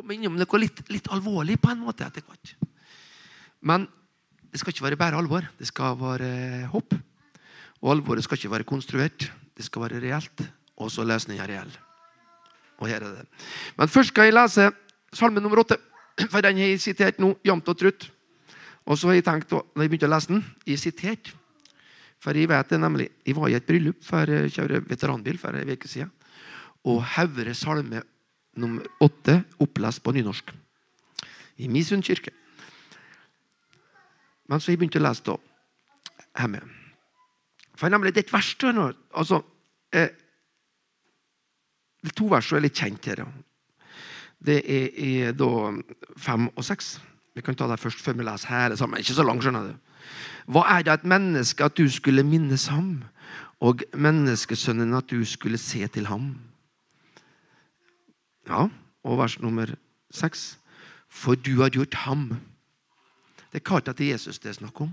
komme innom noe litt, litt alvorlig på en måte etter hvert. Men det skal ikke være bare alvor. Det skal være håp. Og alvoret skal ikke være konstruert. Det skal være reelt. Og så løsninga reell. Og her er det. Men først skal jeg lese salme nummer åtte. For den har jeg sitert nå jevnt og trutt. Og så har jeg tenkt, når jeg begynte å lese den Jeg sitert. For jeg vet det nemlig, jeg var i et bryllup for å kjøre veteranbil for en uke siden. Og Haure salme nummer åtte opplest på nynorsk. I Misund kirke. Men så jeg begynte å lese da hjemme. For nemlig, det er et vers til nå. Altså, eh, er to vers som er litt kjent her. Det er er da fem og seks. Vi kan ta det først før vi leser hele sammen. Ikke så langt, skjønner du. Hva er det et menneske at du skulle minnes ham, og menneskesønnen at du skulle se til ham? Ja, og vers nummer seks. For du har gjort ham. Det er klart at det er Jesus det er snakk om.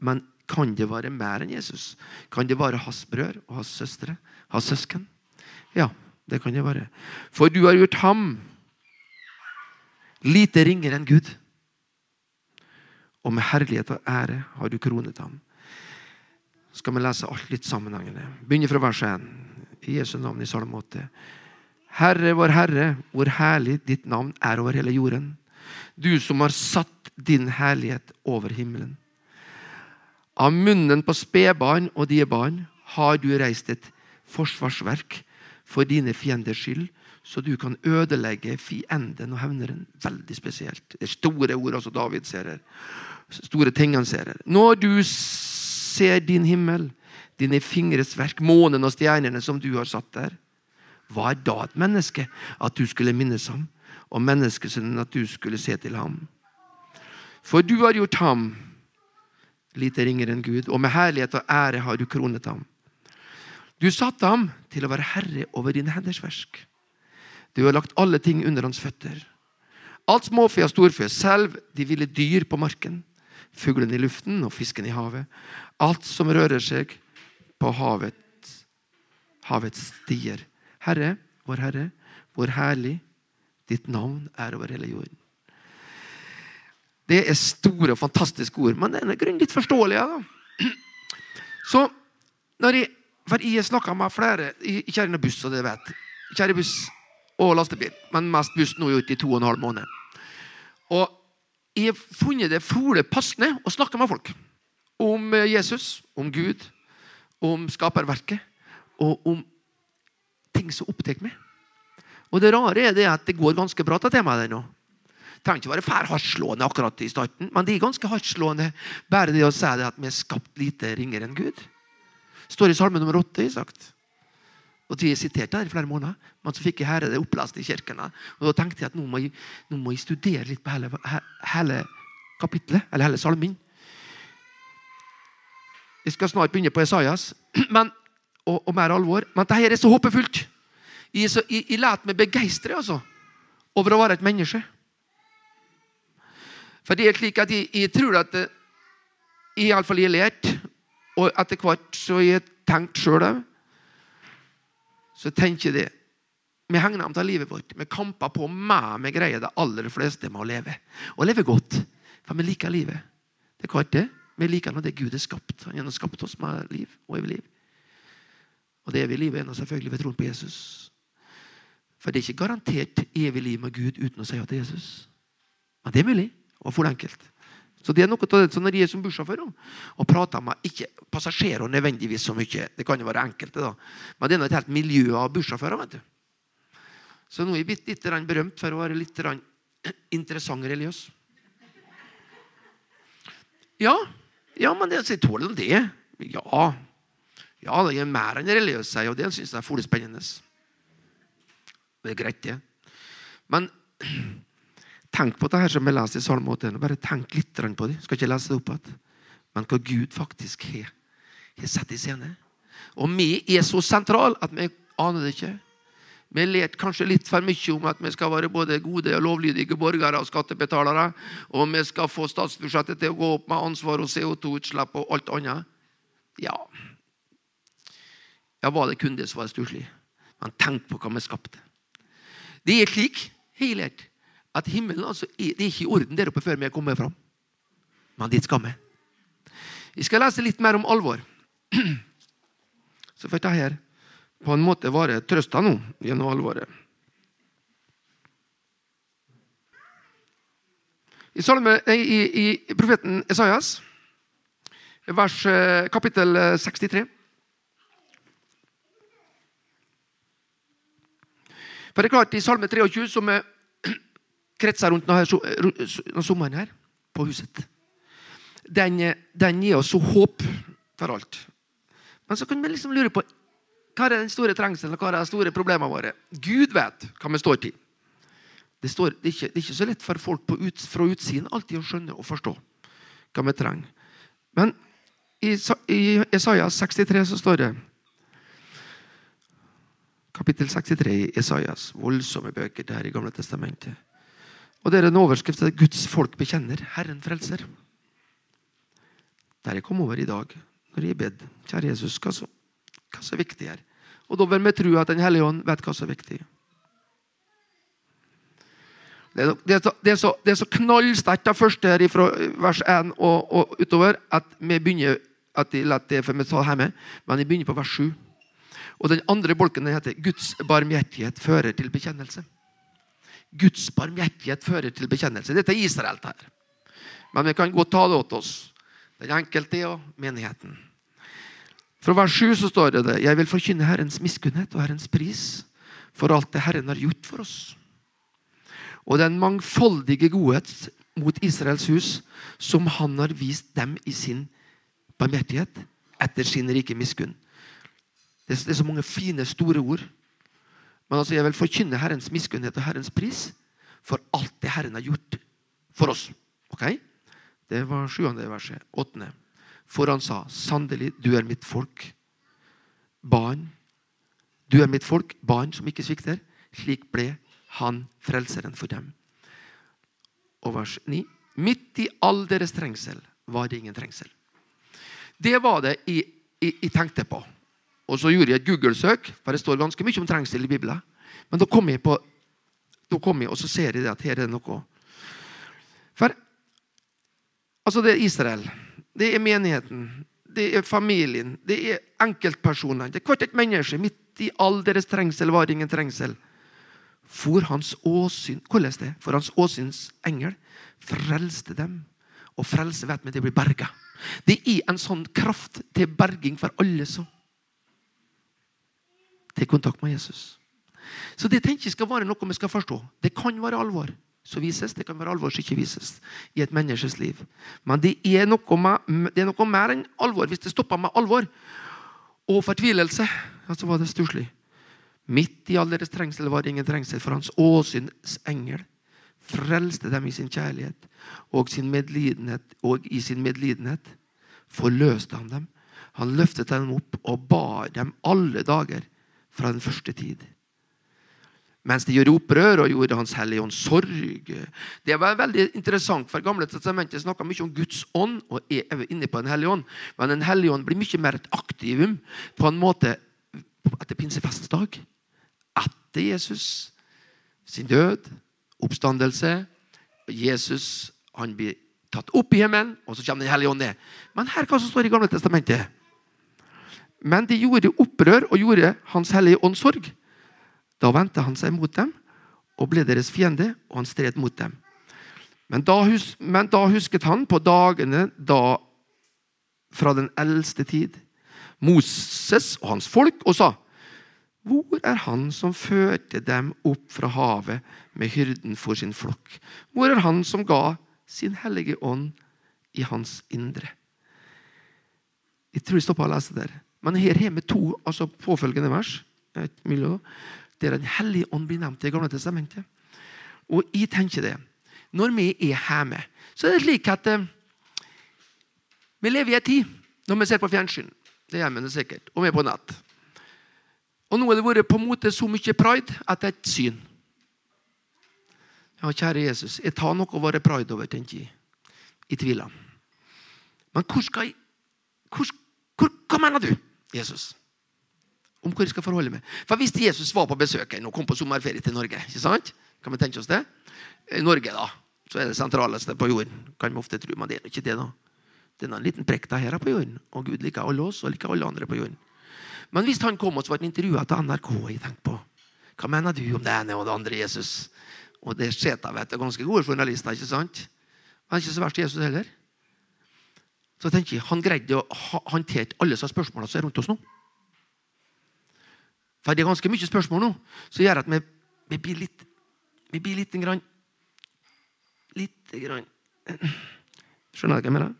Men kan det være mer enn Jesus? Kan det være hans brødre og hans søstre? Hans søsken? Ja, det kan det være. For du har gjort ham lite ringere enn Gud. Og med herlighet og ære har du kronet ham. Skal vi lese alt litt sammenhengende? Begynner fra vers 1. I Jesu navn i Salm 8. Herre, vår Herre, hvor herlig ditt navn er over hele jorden. Du som har satt din herlighet over himmelen. Av munnen på spedbarn og die barn har du reist et forsvarsverk for dine fienders skyld, så du kan ødelegge fienden og hevneren. Veldig spesielt. Det er store ord også David ser her. Store ting han ser her. Når du ser din himmel, dine fingres verk, månen og stjernene som du har satt der, hva er da et menneske at du skulle minnes ham, og menneskesønnen at du skulle se til ham? For du har gjort ham lite ringere enn Gud, og med herlighet og ære har du kronet ham. Du satte ham til å være herre over dine henders verk. Du har lagt alle ting under hans føtter. Alt småfe og storfe, selv de ville dyr på marken, fuglene i luften og fisken i havet. Alt som rører seg på havet, havets stier. Herre, vår Herre, hvor herlig ditt navn er over hele jorden. Det er store og fantastiske ord, men det er grunn litt forståelige. Da. Så når jeg, for jeg snakka med flere Jeg kjører buss, og det vet Kjære buss og lastebil, men mest buss nå ute i to og en halv måned. Og jeg har funnet det fole passende å snakke med folk om Jesus, om Gud, om skaperverket og om ting som opptar meg. Og det rare er det at det går ganske bra til meg nå. Det trenger ikke være fær hardtslående akkurat i starten, men det er ganske hardtslående bare det å si det at vi er skapt lite ringere enn Gud. står i salme nummer åtte. sagt. Og jeg siterte der i flere måneder, men så fikk jeg herre det opplest i kirken. Og Da tenkte jeg at nå må jeg, nå må jeg studere litt på hele, hele kapittelet, eller hele salmen. Jeg skal snart begynne på Esaias, men, og, og, mer alvor. Men dette er så håpefullt. Jeg, så, jeg, jeg lar meg begeistre altså, over å være et menneske. For det er slik at jeg, jeg tror at jeg iallfall har lært, og etter hvert så har jeg tenkt sjøl òg Så tenker jeg det. Vi hegner om til livet vårt. Vi kamper på med vi greier det aller fleste med å leve. Og leve godt. For vi liker livet. Det er klart det. Vi liker når det Gud er skapt. Han har skapt oss med liv og evig liv. Og det evige livet er selvfølgelig ved troen på Jesus. For det er ikke garantert evig liv med Gud uten å si ja til Jesus. Men det er mulig og for enkelt. Så det er noe av det, som Når jeg er som bussjåfør og prater med ikke passasjerer nødvendigvis så mye Det kan jo være enkelte, da. men det er et helt miljø av bussjåfører. vet du. Så nå er jeg blitt litt berømt for å være litt interessant religiøs. Ja, ja men det, så jeg tåler det. Ja. Ja, det er mer enn religiøs, og det syns jeg er fort spennende. Det er greit, det. Men Tenk på det her som jeg leser i Salme 81. Bare tenk litt på det. Skal ikke lese det opp igjen. Men hva Gud faktisk har, har sett i scene. Og vi er så sentrale at vi aner det ikke. Vi har lært kanskje litt for mye om at vi skal være både gode og lovlydige borgere og skattebetalere. Og vi skal få statsbudsjettet til å gå opp med ansvar og CO2-utslipp og alt annet. Ja Ja, var det kun det som var stusslig? Men tenk på hva vi skapte. Det er slik, helhet at himmelen altså, det er ikke i orden der oppe før vi er kommet fram. Men dit skal vi. Vi skal lese litt mer om alvor. Så får dette her på en måte være trøsta nå gjennom alvoret. I, salme, i, i profeten Esaias, vers, eh, kapittel 63 For det er klart, I Salme 23, som kretser rundt denne sommeren her, på huset den, den gir oss håp for alt. Men så kan vi liksom lure på hva er den store trengselen hva er de store problemene våre. Gud vet hva vi står til. Det, står, det, er ikke, det, er ikke, så lett for folk ut, fra utsiden alltid å skjønne og forstå hva vi trenger. Men i, i Isaiah 63 så står det Kapittel 63 i Isaias. Voldsomme bøker der i Gamle testamentet. Og det er en overskrift at Guds folk bekjenner Herren frelser. Der jeg kom over i dag, når jeg bedt Kjære Jesus, hva så, hva så viktig er? Og da vil vi tro at Den hellige ånd vet hva som er viktig. Det er, det, er så, det, er så, det er så knallsterkt det første her fra vers 1 og, og, utover at vi begynner at de lar det for vi ta hjemme, men vi begynner på vers 7. Og Den andre bolken heter 'Guds barmhjertighet fører til bekjennelse'. Guds barmhjertighet fører til bekjennelse. Dette er Israel. her. Men vi kan godt ta det åt oss, den enkelte og menigheten. Fra vers 7 så står det det. Jeg vil forkynne Herrens miskunnhet og Herrens pris for alt det Herren har gjort for oss og den mangfoldige godhet mot Israels hus som han har vist dem i sin barmhjertighet etter sin rike miskunn. Det er så mange fine, store ord. Men altså, jeg vil forkynne Herrens miskunnhet og Herrens pris for alt det Herren har gjort for oss. Ok? Det var sjuende verset. Åttende. For han sa, 'Sannelig, du er mitt folk, barn.' Du er mitt folk, barn som ikke svikter. Slik ble han frelseren for dem. Og vers 9. Midt i all deres trengsel var det ingen trengsel. Det var det jeg, jeg, jeg tenkte på. Og så gjorde jeg et Google-søk, for det står ganske mye om trengsel i Bibelen. Men da kom jeg på da kom jeg, og så ser jeg at her er det noe. For altså det er Israel, det er menigheten, det er familien, det er enkeltpersonene. Det er hvert et menneske. Midt i all deres trengsel var det ingen trengsel for hans åsyn Hvordan det? For hans åsyns engel frelste dem. Og frelse vet vi, det blir berga. Det er en sånn kraft til berging for alle som kontakt med Jesus. Så det tenker jeg skal være noe vi skal forstå. Det kan være alvor som vises, det kan være alvor som ikke vises i et menneskes liv. Men det er noe, med, det er noe mer enn alvor. Hvis det stopper med alvor og fortvilelse, så var det stusslig. Midt i all deres trengsel var det ingen trengsel, for hans åsyns engel frelste dem i sin kjærlighet og, sin medlidenhet, og i sin medlidenhet forløste han dem. Han løftet dem opp og bar dem alle dager fra den første tid. Mens de gjorde opprør og gjorde Hans Hellige Ånd sorg. Det var veldig interessant, for Gamle testamentet snakka mye om Guds ånd og er inne på Den hellige ånd. Men Den hellige ånd blir mye mer et aktivum på en måte etter pinsefestens dag etter Jesus sin død, oppstandelse. Jesus han blir tatt opp i himmelen, og så kommer Den hellige ånd ned. Men her hva som står i Gamle testamentet. Men de gjorde opprør og gjorde Hans hellige ånd sorg. Da vendte han seg mot dem og ble deres fiende, og han stred mot dem. Men da, hus men da husket han på dagene da fra den eldste tid Moses og hans folk og sa hvor er han som førte dem opp fra havet med hyrden for sin flokk? Hvor er han som ga sin hellige ånd i hans indre? Jeg tror jeg stopper å lese der. Men her har vi to altså påfølgende vers. Der Den hellige ånd blir nevnt i gamle testamentet. Og jeg tenker det. Når vi er hjemme, så er det slik at eh, vi lever i en tid når vi ser på fjernsyn. Det gjør vi sikkert. Og vi er på nett. Og nå har det vært på en måte så mye pride at det er et syn. Ja, kjære Jesus, jeg tar noe å være pride over, tenker jeg. I tviler. Men hvor skal jeg hvor, Hva mener du, Jesus? Om hvor jeg skal forholde meg? For Hvis Jesus var på besøk og kom på sommerferie til Norge, ikke sant? kan vi tenke oss det? i Norge, da, så er det sentraleste på jorden. Kan vi ofte tro, men det er ikke det. da. Det er en liten prekk da her på jorden, og Gud liker alle oss og liker alle andre på jorden. Men hvis han kom og ble intervjua til NRK, jeg tenkte på, hva mener du om det ene og det andre Jesus? Og det skjeta, vet du, ganske gode journalister, ikke sant? Men ikke så verst Jesus heller. Så jeg tenker Han greide å håndtere alle disse spørsmålene som er rundt oss nå. For det er ganske mye spørsmål nå som gjør at vi, vi blir litt Vi blir lite grann Lite grann Skjønner dere hva jeg mener?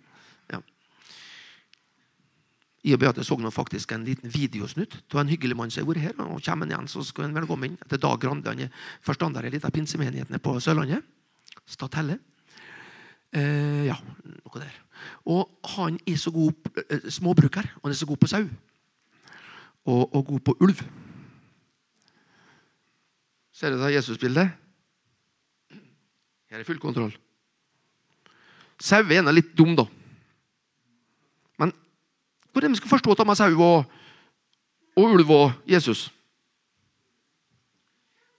I og med at jeg så nå faktisk en liten videosnutt av en hyggelig mann som har vært her. og kommer igjen, så skal han velkommen inn Etter Dag Grande. Han er forstander i litt av pinsemenighetene på Sørlandet. Statelle. Eh, ja, noe der. Og han er så god eh, småbruker. Han er så god på sau. Og, og god på ulv. Ser du det Jesus-bildet? Her er full kontroll. Sau er litt dum, da. Men Hvordan vi skal forstå Thomas sau og, og ulv og Jesus.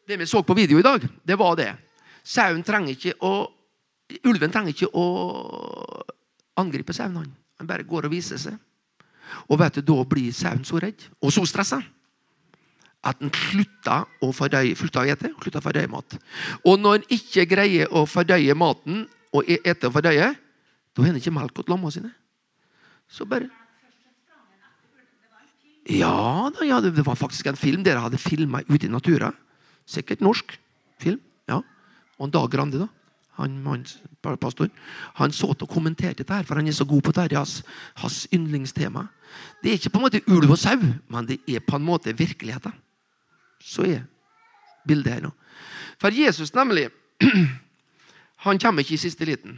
Det vi så på video i dag, det var det. Sauen trenger ikke å Ulven trenger ikke å angripe sauen. Han. han bare går og viser seg. Og vet du, Da blir sauen så redd og så stressa at den slutter å fordøye, slutter å ete, slutter å fordøye mat. Og når en ikke greier å fordøye maten og e-, ete og fordøye, da har en ikke melk til lammene sine. Så bare ja, da, ja, det var faktisk en film dere hadde filma ute i natura. Sikkert norsk film. ja. Og Dag Grande, da, han, han pastor, han så til å kommentere dette, her, for han er så god på dette. Hans, hans yndlingstema. Det er ikke på en måte ulv og sau, men det er på en måte virkeligheten. Så er bildet her nå. For Jesus, nemlig, han kommer ikke i siste liten.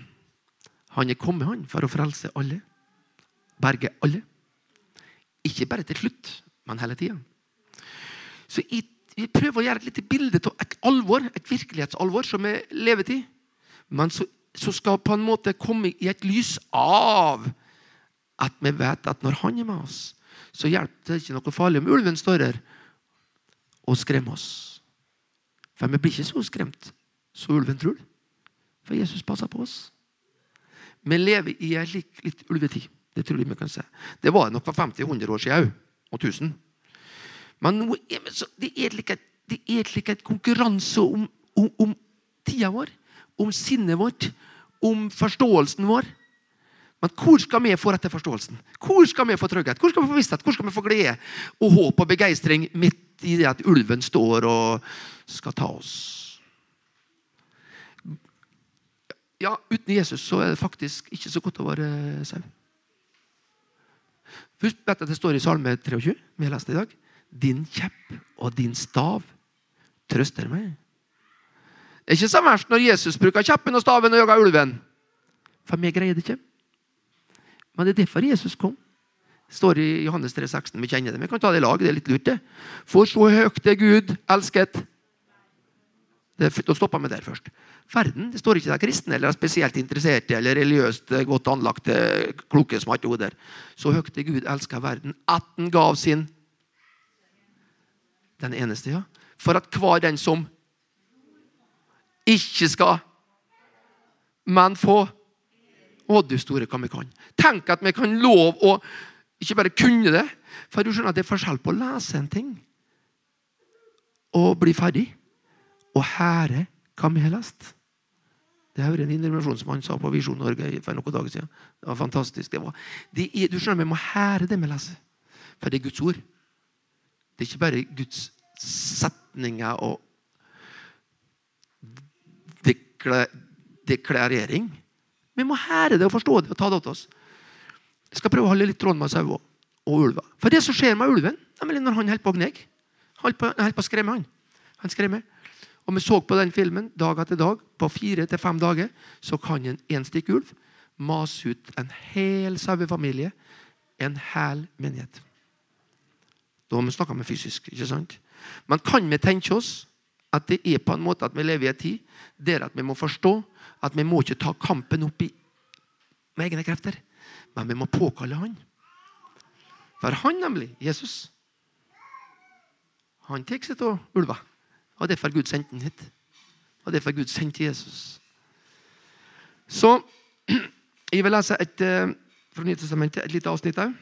Han er kommet han, for å frelse alle. Berge alle. Ikke bare til slutt, men hele tida. Så vi prøver å gjøre et lite bilde av et alvor, et virkelighetsalvor som vi lever i. Men så, så, skal på en måte komme i et lys av at vi vet at når han er med oss, så hjelper det ikke noe farlig om ulven står her og skremmer oss. For vi blir ikke så skremt som ulven tror. For Jesus passer på oss. Vi lever i en litt, litt ulvetid. Det tror jeg vi kan se. Det var nok for 50-100 år siden. Og 1000. Men det er like, det er like et konkurranse om, om, om tida vår, om sinnet vårt, om forståelsen vår. Men hvor skal vi få dette forståelsen? Hvor skal vi få trygghet? Hvor skal vi få visshet? Hvor skal vi få glede og håp og begeistring midt i det at ulven står og skal ta oss? Ja, Uten Jesus så er det faktisk ikke så godt å være sau. Husk at det står i Salme 23, vi har lest det i dag. Din kjepp og din stav trøster meg. Det er ikke så verst når Jesus bruker kjeppen og staven og jager ulven. For vi greier det ikke. Men det er derfor Jesus kom. Det står i Johannes 3, 16. Vi kjenner det. Vi kan ta det i lag. Det er litt lurt, det. For så høyt er Gud elsket det, Da stopper vi der først. Verden det står ikke der kristne eller spesielt interesserte eller religiøst godt anlagte, kloke, smarte hoder. Så høyt er Gud elska verden at den gav sin Den eneste, ja. For at hver den som ikke skal, men få Å, du store hva vi kan. Tenk at vi kan lov å ikke bare kunne det. For du skjønner at det er forskjell på å lese en ting og bli ferdig og hære hva vi har lest. Det hører en intervensjonsmann sa på Visjon Norge for noen dager siden. Det var fantastisk. Det var, det er, du skjønner, Vi må hære det vi leser. For det er Guds ord. Det er ikke bare Guds setninger og deklarering. Vi må hære det og forstå det og ta det til oss. Jeg skal prøve å holde litt tråd med sauer og ulver. For det som skjer med ulven, nemlig når han holder på å gnegge Han holder på å skremme. Han, han skremmer. Og vi så på den filmen dag etter dag. På fire til fem dager så kan en enstikk ulv mase ut en hel sauefamilie, en hel menighet. Da har vi snakka med fysisk. ikke sant? Men kan vi tenke oss at det er på en måte at vi lever i en tid der at vi må forstå at vi må ikke ta kampen opp i med egne krefter, men vi må påkalle Han. For han, nemlig, Jesus, han tar seg av ulver. Og derfor Gud sendte den hit. Og derfor Gud sendte Jesus. Så jeg vil lese et eh, fra Nytestamentet, et lite avsnitt òg.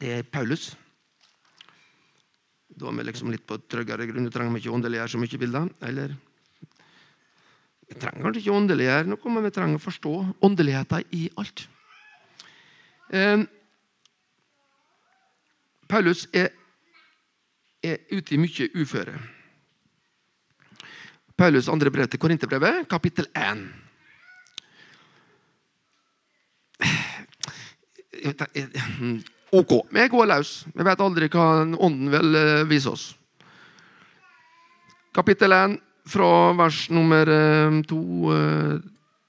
Det er Paulus. Da er vi liksom litt på tryggere grunn. Du trenger ikke åndeliggjøre så mye bilder. Eller Vi trenger kanskje ikke åndeliggjøre noe, men vi trenger å forstå åndeligheten i alt. Eh, Paulus er, er ute i mye uføre. Paulus' andre brev til Korinterbrevet, kapittel 1. Ok, vi går løs. Vi vet aldri hva Ånden vil eh, vise oss. Kapittel 1, fra vers nummer 2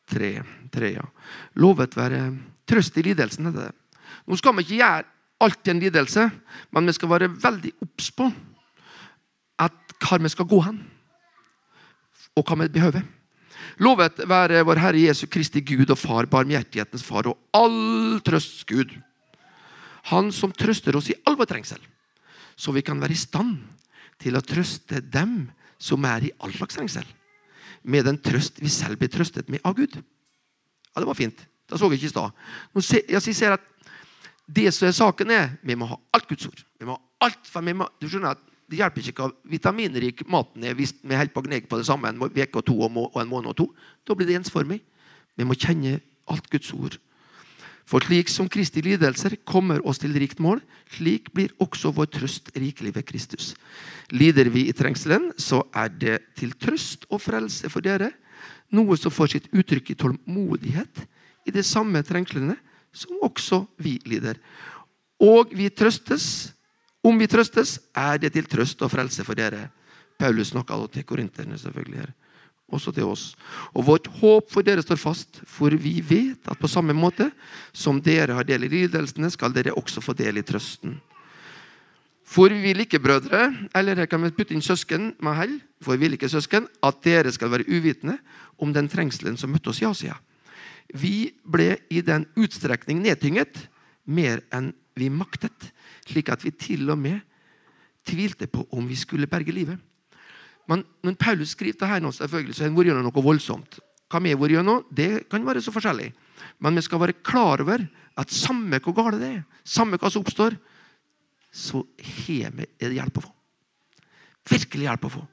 3. 3 ja. Lovet være trøst i lidelsen, heter det. Nå skal vi ikke gjøre alt i en lidelse, men vi skal være veldig obs på at hvor vi skal gå hen, og hva vi behøver. Lovet være vår Herre Jesu Kristi Gud og Far, barmhjertighetens Far og all trøsts Gud. Han som trøster oss i all vår trengsel, så vi kan være i stand til å trøste dem som er i all slags trengsel, med den trøst vi selv blir trøstet med av Gud. Ja, Det var fint. Det så jeg ikke i stad. Jeg ser at det som er saken, er vi må ha alt Guds ord. Vi må ha alt, for vi må, du skjønner at Det hjelper ikke hva vitaminrik maten er hvis vi holder på å gnege på det samme en uke og to og en måned og to. Da blir det ensformig. Vi må kjenne alt Guds ord. For slik som Kristi lidelser kommer oss til rikt mål, slik blir også vår trøst rikelig ved Kristus. Lider vi i trengselen, så er det til trøst og frelse for dere, noe som får sitt uttrykk i tålmodighet i de samme trengslene som også vi lider. Og vi trøstes, om vi trøstes, er det til trøst og frelse for dere. Paulus snakka til korinterne, selvfølgelig. her, Også til oss. Og vårt håp for dere står fast, for vi vet at på samme måte som dere har del i lidelsene, skal dere også få del i trøsten. For vi vil ikke, brødre, eller her kan putte inn søsken med hell, for vi vil ikke, søsken, at dere skal være uvitende om den trengselen som møtte oss i Asia. Vi ble i den utstrekning nedtynget mer enn vi maktet, slik at vi til og med tvilte på om vi skulle berge livet. Men når Paulus skriver det her nå, selvfølgelig, så har han vært gjennom noe voldsomt. Hva vi har vært gjennom, det kan være så forskjellig. Men vi skal være klar over at samme hvor galt det er, samme hva som oppstår, så har vi hjelp å få. Virkelig hjelp å få.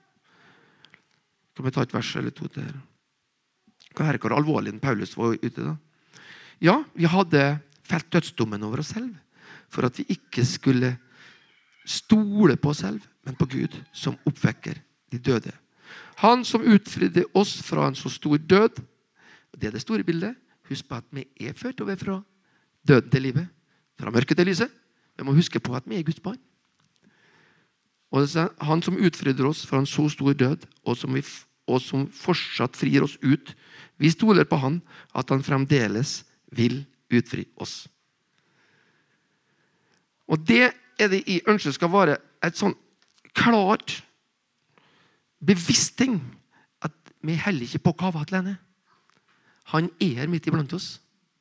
Kan vi ta et vers eller to til? her? Hva er hvor alvorlig Paulus var ute da? Ja, vi hadde felt dødsdommen over oss selv for at vi ikke skulle stole på oss selv, men på Gud, som oppvekker de døde. Han som utfridde oss fra en så stor død. Det er det store bildet. Husk på at vi er ført over fra døden til livet. Fra mørket til lyset. Vi må huske på at vi er Guds barn. Og Han som utfridde oss fra en så stor død, og som, vi, og som fortsatt frir oss ut vi stoler på Han, at Han fremdeles vil utfri oss. Og Det er det jeg ønsker skal være et sånn klart, bevisst ting. At vi heller ikke på kava henne Han er midt iblant oss.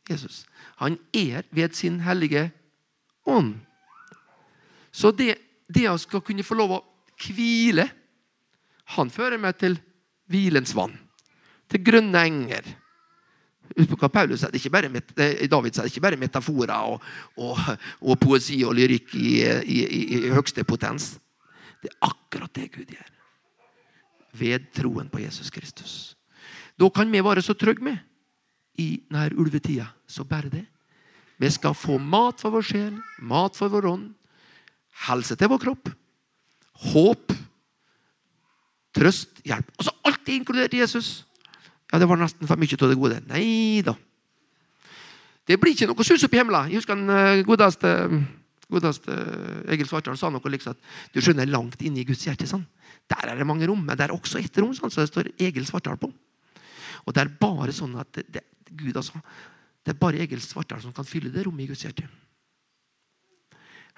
Jesus. Han er ved sin hellige ånd. Så det, det å skal kunne få lov å hvile Han fører meg til hvilens vann til grønne enger. Paulus er ikke bare, eh, David sier ikke bare metaforer og, og, og poesi og lyrikk i, i, i, i, høyeste potens. Det er akkurat det Gud gjør. Ved troen på Jesus Kristus. Da kan vi være så trygge med i denne ulvetida. Så bare det. Vi skal få mat for vår sjel, mat for vår ånd, helse til vår kropp, håp, trøst, hjelp. Altså Alt er inkludert Jesus. Ja, det var nesten for mye av det gode. Nei da. Det blir ikke noe sus opp i himmelen. Jeg husker den eh, godeste, godeste Egil Svartdal sa noe liksom at du skjønner langt inne i Guds hjerte. Sånn. Der er det mange rom, men det er også ett rom sånn, så det står Egil Svartdal på. Og det er bare sånn at det, det, Gud altså, det er bare Egil Svartdal som kan fylle det rommet i Guds hjerte.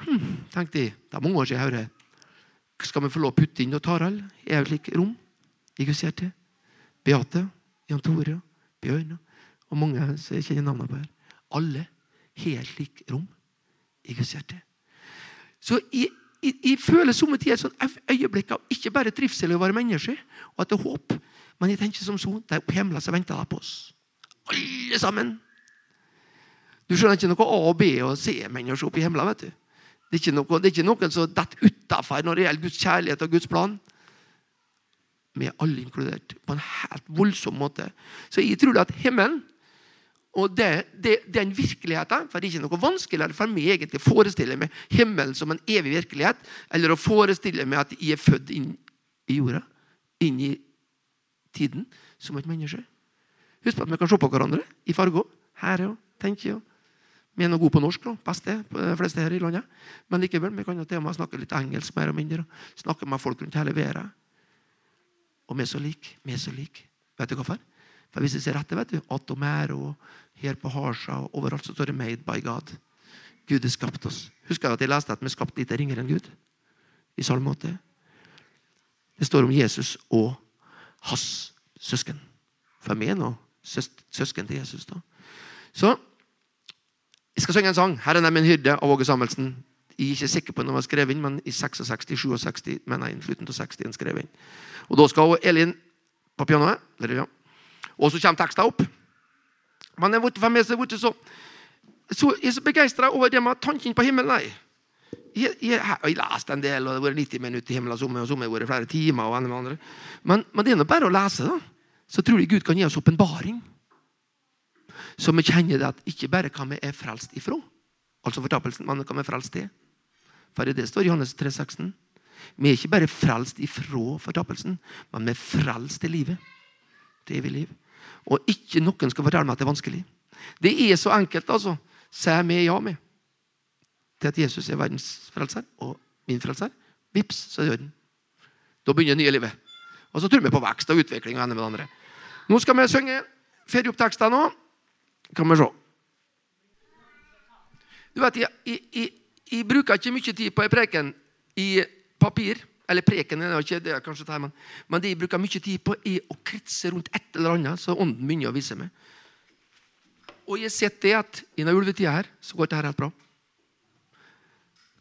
Hm, tenkte jeg. Det er mange år siden jeg hører Skal vi få lov å putte inn noe Tarald i et slikt rom i Guds hjerte? Beate? Jan Tore, Bjørn og mange som jeg kjenner navnene på her. Alle har et slikt rom i Guds hjerte. Så jeg, jeg, føler somme tider et sånt øyeblikk av ikke bare trivsel i å være menneske, og at det er håp, Men jeg tenker som så, det er himmelen som venter på oss. Alle sammen. Du skjønner ikke noe A og B og C-mennesker oppe i himmelen. vet du. Det er ikke, noe, det er ikke noen som detter utafor når det gjelder Guds kjærlighet og Guds plan. Vi er alle inkludert på en helt voldsom måte. Så jeg tror at himmelen og det, det, den virkeligheten For det er ikke noe vanskeligere for meg egentlig å forestille meg himmelen som en evig virkelighet, eller å forestille meg at jeg er født inn i jorda, inn i tiden, som et menneske. Husk på at vi kan se på hverandre i farger. Her òg, tenker jo Vi er nå gode på norsk, da, det, på de fleste her i landet. Men likevel, vi kan jo til og med snakke litt engelsk mer og mindre. Snakke med folk rundt hele verden. Og vi er så like. Vi er så like. Vet du hvorfor? For hvis jeg ser etter, vet du, Atomero, her på Harsa, overalt så står det 'Made by God'. Gud har skapt oss. Husker jeg at jeg leste at vi er skapt litt ringere enn Gud? I salmåte. Det står om Jesus og hans søsken. For meg nå søs søsken til Jesus. da. Så jeg skal synge en sang. 'Herren er min hyrde' av Åge Samuelsen. Jeg er ikke sikker på når den var skrevet inn, men i 66, 67, mener jeg, slutten av 60 den skrevet inn. Og Da skal Elin på pianoet. Eller, Ja. Og så kommer teksten opp. Men jeg, for meg så, så, så, jeg er så begeistra over det med tanken på himmelen. Nei. Jeg, jeg, jeg leste en del, og det har vært 90 minutter i himmelen, og så har det vært flere timer. og andre. Men, men det er nå bare å lese, da. Så tror jeg Gud kan gi oss åpenbaring. Så vi kjenner det at ikke bare kan vi er frelst ifra, altså fortapelsen, men kan vi frelst til. For det står i Johannes 3,16. Vi er ikke bare frelst ifra fortapelsen, men vi er frelst til livet. Til evig liv. Og ikke noen skal fortelle meg at det er vanskelig. Det er så enkelt, altså. Sier vi ja med til at Jesus er verdens frelser og min frelser. Vips, så er det orden. Da begynner det nye livet. Og så tror vi på vekst og utvikling. og ene med det andre. Nå skal vi synge ferieopptekster nå. Kan vi se. Du vet, jeg, jeg, jeg, jeg bruker ikke mye tid på ei preken i papir. Eller preken er ikke det, kanskje det men, men det jeg bruker mye tid på, er å kretse rundt et eller annet, så ånden begynner å vise meg. Og jeg har sett det at i denne ulvetida her, så går dette helt bra.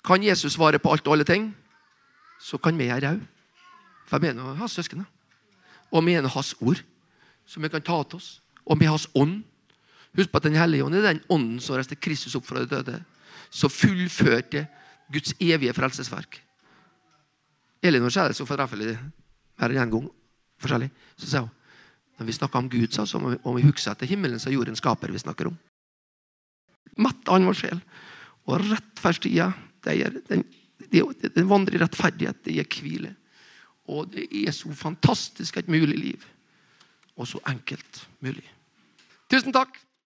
Kan Jesus svare på alt og alle ting, så kan vi gjøre det òg. For vi er nå hans søsken. Og vi er hans ord, som vi kan ta til oss. Og vi har hans ånd. Husk på at Den hellige ånd er den ånden som reiste Kristus opp fra de døde. Så fullførte Guds evige frelsesverk. Elinor sa det så fortreffelig mer enn én gang. forskjellig. Så sa hun når vi snakker om Gud, så må vi, vi huske at det er himmelen som jorden skaper vi snakker om. Mett an vår sjel. Og rettferdstida den, den vandrer i rettferdighet. Det gir hvile. Og det er så fantastisk et mulig liv. Og så enkelt mulig. Tusen takk.